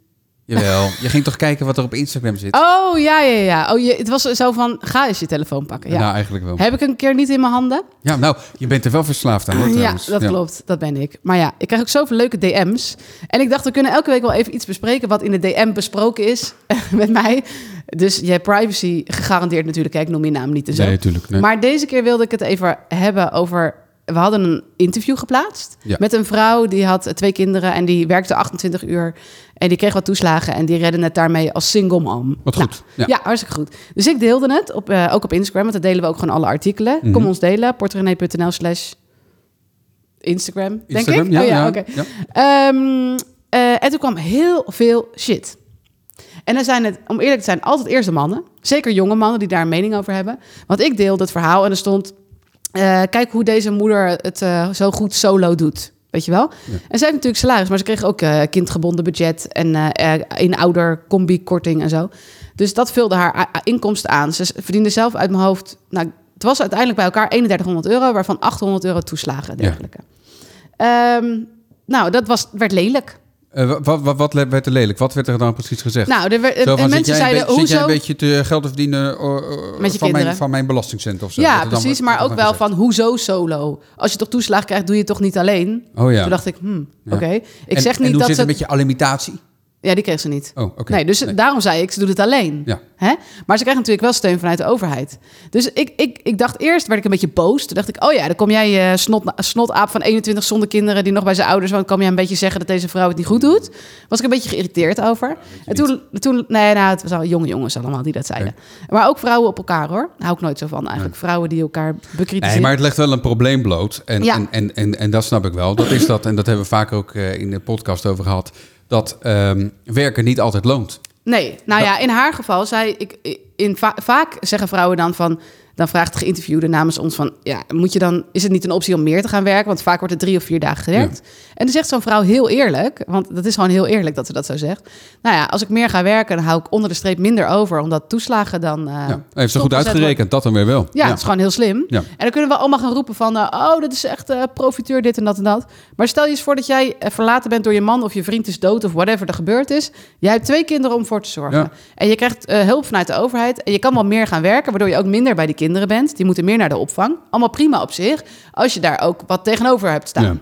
Jawel, je ging toch kijken wat er op Instagram zit?
Oh, ja, ja, ja. Oh, je, het was zo van, ga eens je telefoon pakken. Ja.
Nou, eigenlijk wel.
Heb ik een keer niet in mijn handen?
Ja, nou, je bent er wel verslaafd aan. Hoor,
Ja, dat klopt. Dat ben ik. Maar ja, ik krijg ook zoveel leuke DM's. En ik dacht, we kunnen elke week wel even iets bespreken wat in de DM besproken is [laughs] met mij. Dus je hebt privacy gegarandeerd natuurlijk. Kijk, ik noem je naam niet en zo.
Nee, natuurlijk. Nee.
Maar deze keer wilde ik het even hebben over... We hadden een interview geplaatst
Ja.
met een vrouw die had twee kinderen en die werkte 28 uur en die kreeg wat toeslagen en die redde het daarmee als single mom.
Wat
Nou,
goed. Ja.
ja. hartstikke goed. Dus ik deelde het, op, eh, ook op Instagram, want daar delen we ook gewoon alle artikelen.
Mhm.
Kom ons delen, portrenee.nl slash Instagram, denk
Instagram,
ik.
ja.
oh, ja,
ja,
oké. Ehm, eh, en toen kwam heel veel shit. En dan zijn het, om eerlijk te zijn, altijd eerst de mannen. Zeker jonge mannen die daar een mening over hebben. Want ik deelde het verhaal en er stond... eh, kijk hoe deze moeder het eh, zo goed solo doet. Weet je wel? En zij heeft natuurlijk salaris, maar ze kreeg ook eh, kindgebonden budget... en in ouder combi-korting en zo. Dus dat vulde haar inkomsten aan. Ze verdiende zelf uit mijn hoofd... Nou, het was uiteindelijk bij elkaar 3100 euro... waarvan 800 euro toeslagen en
Ja.
dergelijke. Ehm, nou, dat was, werd lelijk.
Eh, wat, wat, wat werd er lelijk? Wat werd er dan precies gezegd?
Nou, er werd,
Zo van,
en
zit
mensen zeiden,
beetje- Zit jij
hoezo...
een beetje te geld te verdienen eh, van, mijn, van mijn belastingcent of zo?
Ja,
dan
precies. Maar ook wel van, hoezo solo? Als je toch toeslag krijgt, doe je het toch niet alleen?
Oh ja.
Toen dacht ik, hmm,
Ja.
oké. Ik
en,
zeg
en
niet
hoe
dat
zit het met je alimentatie?
Ja, die kreeg ze niet.
Oh, oké.
Nee, dus
Nee.
daarom zei ik, ze doet het alleen.
Ja.
Hè? Maar ze krijgt natuurlijk wel steun vanuit de overheid. Dus ik, ik, ik dacht eerst, werd ik een beetje boos. Toen dacht ik, oh ja, dan kom jij, eh snot, snotaap van 21 zonder kinderen... die nog bij zijn ouders woont, kom jij een beetje zeggen... dat deze vrouw het niet goed doet. Was ik een beetje geïrriteerd over. en toen, toen, nee, nou, het was al jonge jongens allemaal die dat zeiden. Maar ook vrouwen op elkaar, hoor. Daar hou ik nooit zo van, eigenlijk. Vrouwen die elkaar bekritiseren.
Nee, maar het legt wel een probleem bloot. En,
Ja.
en, en, en, en dat snap ik wel. Dat is dat, en dat hebben we vaak ook eh, in de podcast over gehad... dat ehm, werken niet altijd loont.
Nee, nou ja, in haar geval zei ik, in va- vaak zeggen vrouwen dan van, dan vraagt de geïnterviewde namens ons van, ja, moet je dan, is het niet een optie om meer te gaan werken? Want vaak wordt het drie of vier dagen gewerkt. En dan zegt zo'n vrouw heel eerlijk, want dat is gewoon heel eerlijk dat ze dat zo zegt. Nou ja, als ik meer ga werken, dan hou ik onder de streep minder over, omdat toeslagen dan. eh,
Ja. Heeft ze goed uitgerekend, dat dan weer wel.
ja, het is gewoon heel slim. En dan kunnen we allemaal gaan roepen van... eh, oh, dat is echt eh, profiteur, dit en dat en dat. Maar stel je eens voor dat jij verlaten bent door je man... of je vriend is dood of whatever er gebeurd is. Jij hebt twee kinderen om voor te zorgen. En je krijgt hulp vanuit de overheid. En je kan wel meer gaan werken... waardoor je ook minder bij die kinderen bent. Die moeten meer naar de opvang. Allemaal prima op zich. Als je daar ook wat tegenover hebt staan.
Ja.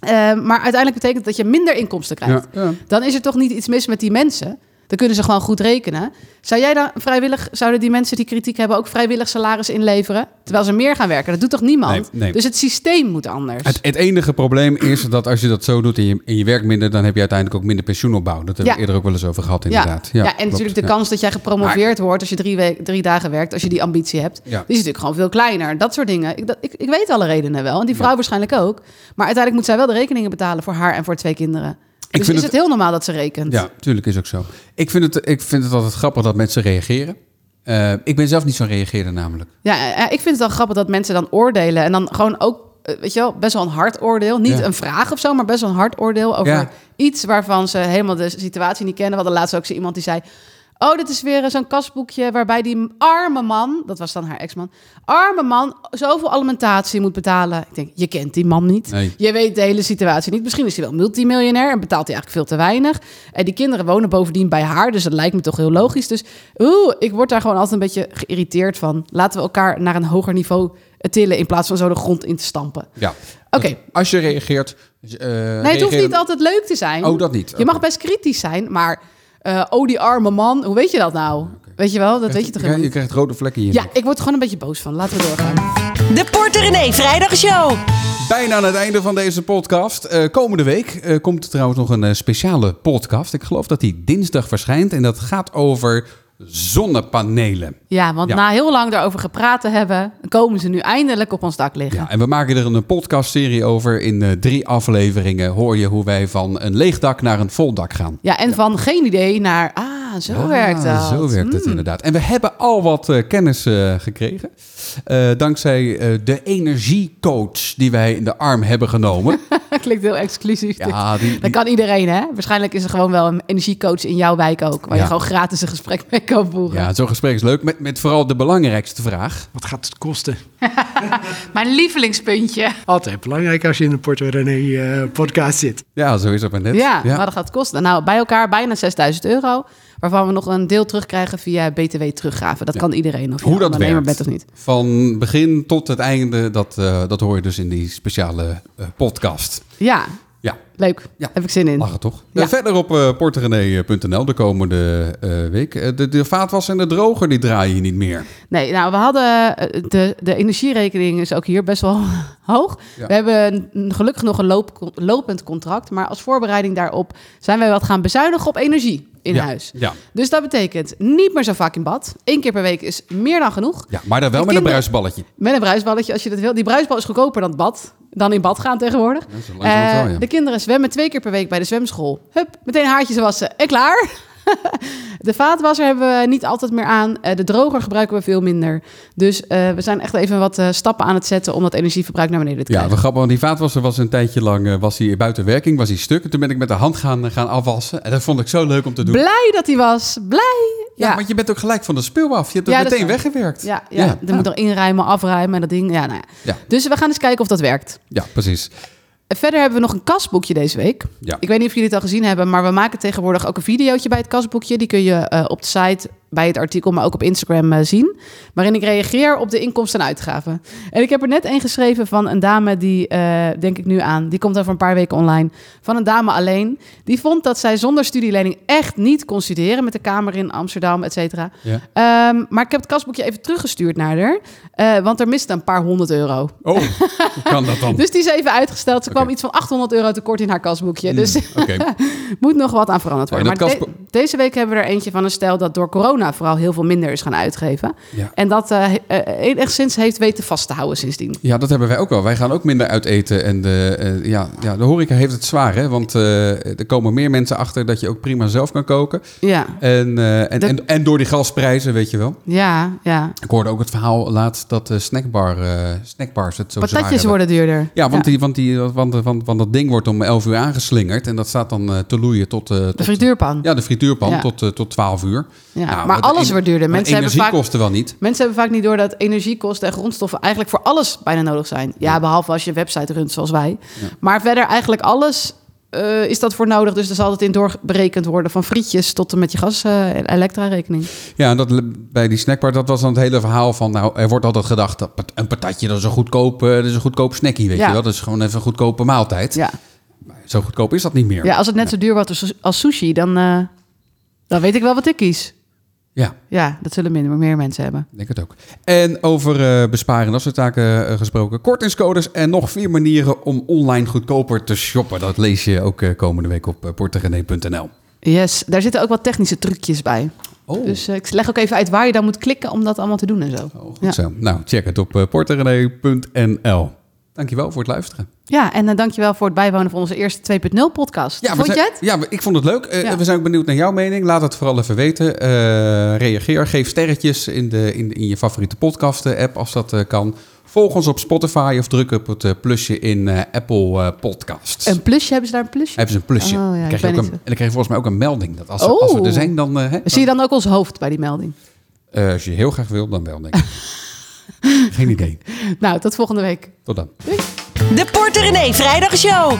Eh, maar uiteindelijk betekent dat je minder inkomsten krijgt.
Ja, ja.
Dan is er toch niet iets mis met die mensen. Dan kunnen ze gewoon goed rekenen. Zou jij dan vrijwillig, zouden die mensen die kritiek hebben ook vrijwillig salaris inleveren? Terwijl ze meer gaan werken. Dat doet toch niemand?
Nee, nee.
Dus het systeem moet anders.
Het, het enige probleem is dat als je dat zo doet en je, en je werkt minder... dan heb je uiteindelijk ook minder pensioenopbouw. Dat hebben we
Ja.
eerder ook wel eens over gehad,
ja.
inderdaad.
Ja, en
klopt.
natuurlijk de
Ja.
kans dat jij gepromoveerd wordt als je drie, week, drie dagen werkt, als je die ambitie hebt,
Ja.
die is natuurlijk gewoon veel kleiner. Dat soort dingen. Ik, dat, ik, ik weet alle redenen wel. En die vrouw waarschijnlijk ook. Maar uiteindelijk moet zij wel de rekeningen betalen voor haar en voor twee kinderen. Dus
vind
is
het-
het heel normaal dat ze rekent.
Ja, tuurlijk is ook zo. Ik vind, het, ik vind het altijd grappig dat mensen reageren. Eh, ik ben zelf niet zo'n reageerder namelijk.
Ja, eh, ik vind het wel grappig dat mensen dan oordelen en dan gewoon ook, eh, weet je wel, best wel een hard oordeel. Niet
Ja.
een vraag of zo, maar best wel een hard oordeel over
Ja.
iets waarvan ze helemaal de situatie niet kennen. We hadden laatst ook zo iemand die zei, oh, dit is weer zo'n kasboekje waarbij die arme man, dat was dan haar ex-man, arme man zoveel alimentatie moet betalen. Ik denk, je kent die man niet.
Nee.
Je weet de hele situatie niet. Misschien is hij wel multimiljonair en betaalt hij eigenlijk veel te weinig. En die kinderen wonen bovendien bij haar, dus dat lijkt me toch heel logisch. Dus oeh, ik word daar gewoon altijd een beetje geïrriteerd van. Laten we elkaar naar een hoger niveau tillen in plaats van zo de grond in te stampen.
Ja.
Oké.
Als je reageert... eh,
Nee, het hoeft niet altijd leuk te zijn.
Oh, dat niet.
Je mag best kritisch zijn, maar eh, oh, die arme man, hoe weet je dat nou? Weet je wel, dat weet je toch
Je,
helemaal
je
niet.
krijgt rode vlekken je
Ja, ik word er gewoon een beetje boos van. Laten we doorgaan.
De Porter René Vrijdagshow.
Bijna aan het einde van deze podcast. Eh, komende week eh, komt er trouwens nog een speciale podcast. Ik geloof dat die dinsdag verschijnt. En dat gaat over zonnepanelen.
Ja, want
Ja.
na heel lang daarover gepraat te hebben, komen ze nu eindelijk op ons dak liggen.
Ja, en we maken er een podcastserie over. In eh, drie afleveringen hoor je hoe wij van een leeg dak naar een vol dak gaan.
Ja, en van geen idee naar, ah, zo
Ah,
werkt dat.
Zo werkt het
Hmm.
inderdaad. En we hebben al wat eh, kennis eh, gekregen. Eh, dankzij eh, de energiecoach die wij in de arm hebben genomen. [laughs]
Klinkt heel exclusief.
ja, die,
Dat kan iedereen, hè? Waarschijnlijk is er gewoon wel een energiecoach in jouw wijk ook. Waar
Ja.
je gewoon gratis een gesprek [laughs] mee kan voeren.
ja, zo'n gesprek is leuk. Met, met vooral de belangrijkste vraag.
Wat gaat het kosten? [laughs]
Mijn lievelingspuntje.
Altijd belangrijk als je in een Porto René eh, podcast zit.
Ja, zo is dat maar net.
Ja, maar dat gaat het kosten. Nou, bij elkaar bijna 6000 euro. Waarvan we nog een deel terugkrijgen via BTW teruggaven. Dat
Ja.
kan iedereen. Of
Hoe dat werkt.
bent of niet.
Van begin tot het einde, dat, eh, dat hoor je dus in die speciale eh, podcast.
Ja,
Ja,
leuk.
Ja.
Heb ik zin in.
lachen toch?
Ja.
Eh, verder op uh, porterenee.nl de komende eh, week. Eh, de, de vaatwas en de droger, die draaien niet meer.
Nee, nou, we hadden eh, de, de energierekening is ook hier best wel [laughs] hoog.
Ja.
We hebben gelukkig nog een loop, lopend contract. Maar als voorbereiding daarop zijn wij wat gaan bezuinigen op energie in
ja.
huis.
Ja.
Dus dat betekent niet meer zo vaak in bad. Eén keer per week is meer dan genoeg.
ja, maar dan wel met een bruisballetje.
Met een bruisballetje als je dat wil. Die bruisbal is goedkoper dan het bad. Dan in bad gaan tegenwoordig.
Ja,
Eh,
ja.
De kinderen zwemmen twee keer per week bij de zwemschool. Hup, meteen haartjes wassen en klaar. [laughs] de vaatwasser hebben we niet altijd meer aan. Eh, de droger gebruiken we veel minder. Dus eh, we zijn echt even wat eh, stappen aan het zetten om dat energieverbruik naar beneden te
Ja,
krijgen.
we grappig, want die vaatwasser was een tijdje lang was hij buiten werking, was hij stuk. En toen ben ik met de hand gaan, gaan afwassen. En dat vond ik zo leuk om te doen.
Blij dat hij was. Blij.
Ja,
Ja,
want je bent ook gelijk van de speel af. Je hebt het
Ja,
meteen weggewerkt.
ja, ja. er moet er inruimen, afruimen en dat ding. Ja, nou ja.
Ja.
Dus we gaan eens kijken of dat werkt.
Ja, precies.
Verder hebben we nog een kasboekje deze week.
Ja.
Ik weet niet of jullie het al gezien hebben, maar we maken tegenwoordig ook een videootje bij het kasboekje. Die kun je eh, op de site bij het artikel, maar ook op Instagram eh, zien. Waarin ik reageer op de inkomsten en uitgaven. En ik heb er net een geschreven van een dame die, eh, denk ik nu aan, die komt over een paar weken online. Van een dame alleen. Die vond dat zij zonder studielening echt niet kon studeren met de Kamer in Amsterdam, et cetera.
Ja.
Ehm, maar ik heb het kasboekje even teruggestuurd naar haar. eh, want er miste een paar honderd euro.
Oh, hoe kan dat dan? [laughs]
Dus die is even uitgesteld. Ze kwam iets van 800 euro tekort in haar kasboekje. Dus
Oké, [laughs]
moet nog wat aan veranderd worden.
en
maar de- deze week hebben we er eentje van een stel dat door corona vooral heel veel minder is gaan uitgeven.
Ja.
En dat eh, enigszins heeft weten vast te houden sindsdien.
Ja, dat hebben wij ook wel. Wij gaan ook minder uit eten. En de, eh, ja, ja, de horeca heeft het zwaar, hè? Want er komen meer mensen achter dat je ook prima zelf kan koken.
Ja,
En, en,
De-
en, en door die gasprijzen, weet je wel.
ja, ja.
Ik hoorde ook het verhaal laatst dat de snackbar, snackbars het zo zwaar
Patatjes worden duurder.
Ja, want, Die, want, die, want, want, want dat ding wordt om 11 uur aangeslingerd. En dat staat dan te loeien tot... tot
De frituurpan.
Ja, de frituurpan
Ja.
tot, tot 12 uur.
Ja,
Nou,
maar
de
alles
en-
wordt duurder.
maar
Mensen hebben,
energie
vaak,
kosten wel niet.
mensen hebben vaak niet door dat energiekosten en grondstoffen eigenlijk voor alles bijna nodig zijn. Ja, behalve als je een website runt zoals wij. Maar verder eigenlijk alles eh, is dat voor nodig. Dus er zal het in doorberekend worden van frietjes tot en met je gas eh elektra rekening.
Ja, en dat, bij die snackbar, dat was dan het hele verhaal van... Nou, er wordt altijd gedacht, dat een patatje, dat is een goedkoop, eh, dat is een goedkoop snackie, weet
Ja.
je wel. Dat is gewoon even een goedkope maaltijd.
Ja.
Zo goedkoop is dat niet meer.
Ja, als het net zo duur wordt als, sushi, dan, dan weet ik wel wat ik kies.
Ja,
Ja, dat zullen minder, meer mensen hebben.
ik denk het ook. En over eh, besparen en dat soort zaken eh, gesproken. Kortingscodes en nog vier manieren om online goedkoper te shoppen. Dat lees je ook eh, komende week op uh, portegenee.nl.
Yes, daar zitten ook wat technische trucjes bij.
Oh,
Dus ik leg ook even uit waar je dan moet klikken om dat allemaal te doen en zo.
oh, goed
ja.
zo. Nou, check het op uh, portegenee.nl. Dankjewel voor het luisteren.
Ja, en uh, dankjewel voor het bijwonen van onze eerste 2.0 podcast.
Ja,
vond
zijn,
jij het?
Ja, ik vond het leuk. Uh,
Ja.
We zijn ook benieuwd naar jouw mening. Laat het vooral even weten. Uh, reageer, geef sterretjes in, de, in, in je favoriete podcast-app als dat uh, kan. Volg ons op Spotify of druk op het plusje in Apple Podcasts.
Een plusje? Hebben ze daar een plusje?
Hebben ze een plusje.
Oh, ja,
dan, krijg je ook een, en dan krijg je volgens mij ook een melding. Dat als, we,
Oh.
als we er zijn, dan... hè,
Zie je dan ook ons hoofd bij die melding?
Als je heel graag wil, dan wel, denk ik. [laughs] Geen idee.
Nou, tot volgende week.
Tot dan.
De Porter René Vrijdagshow.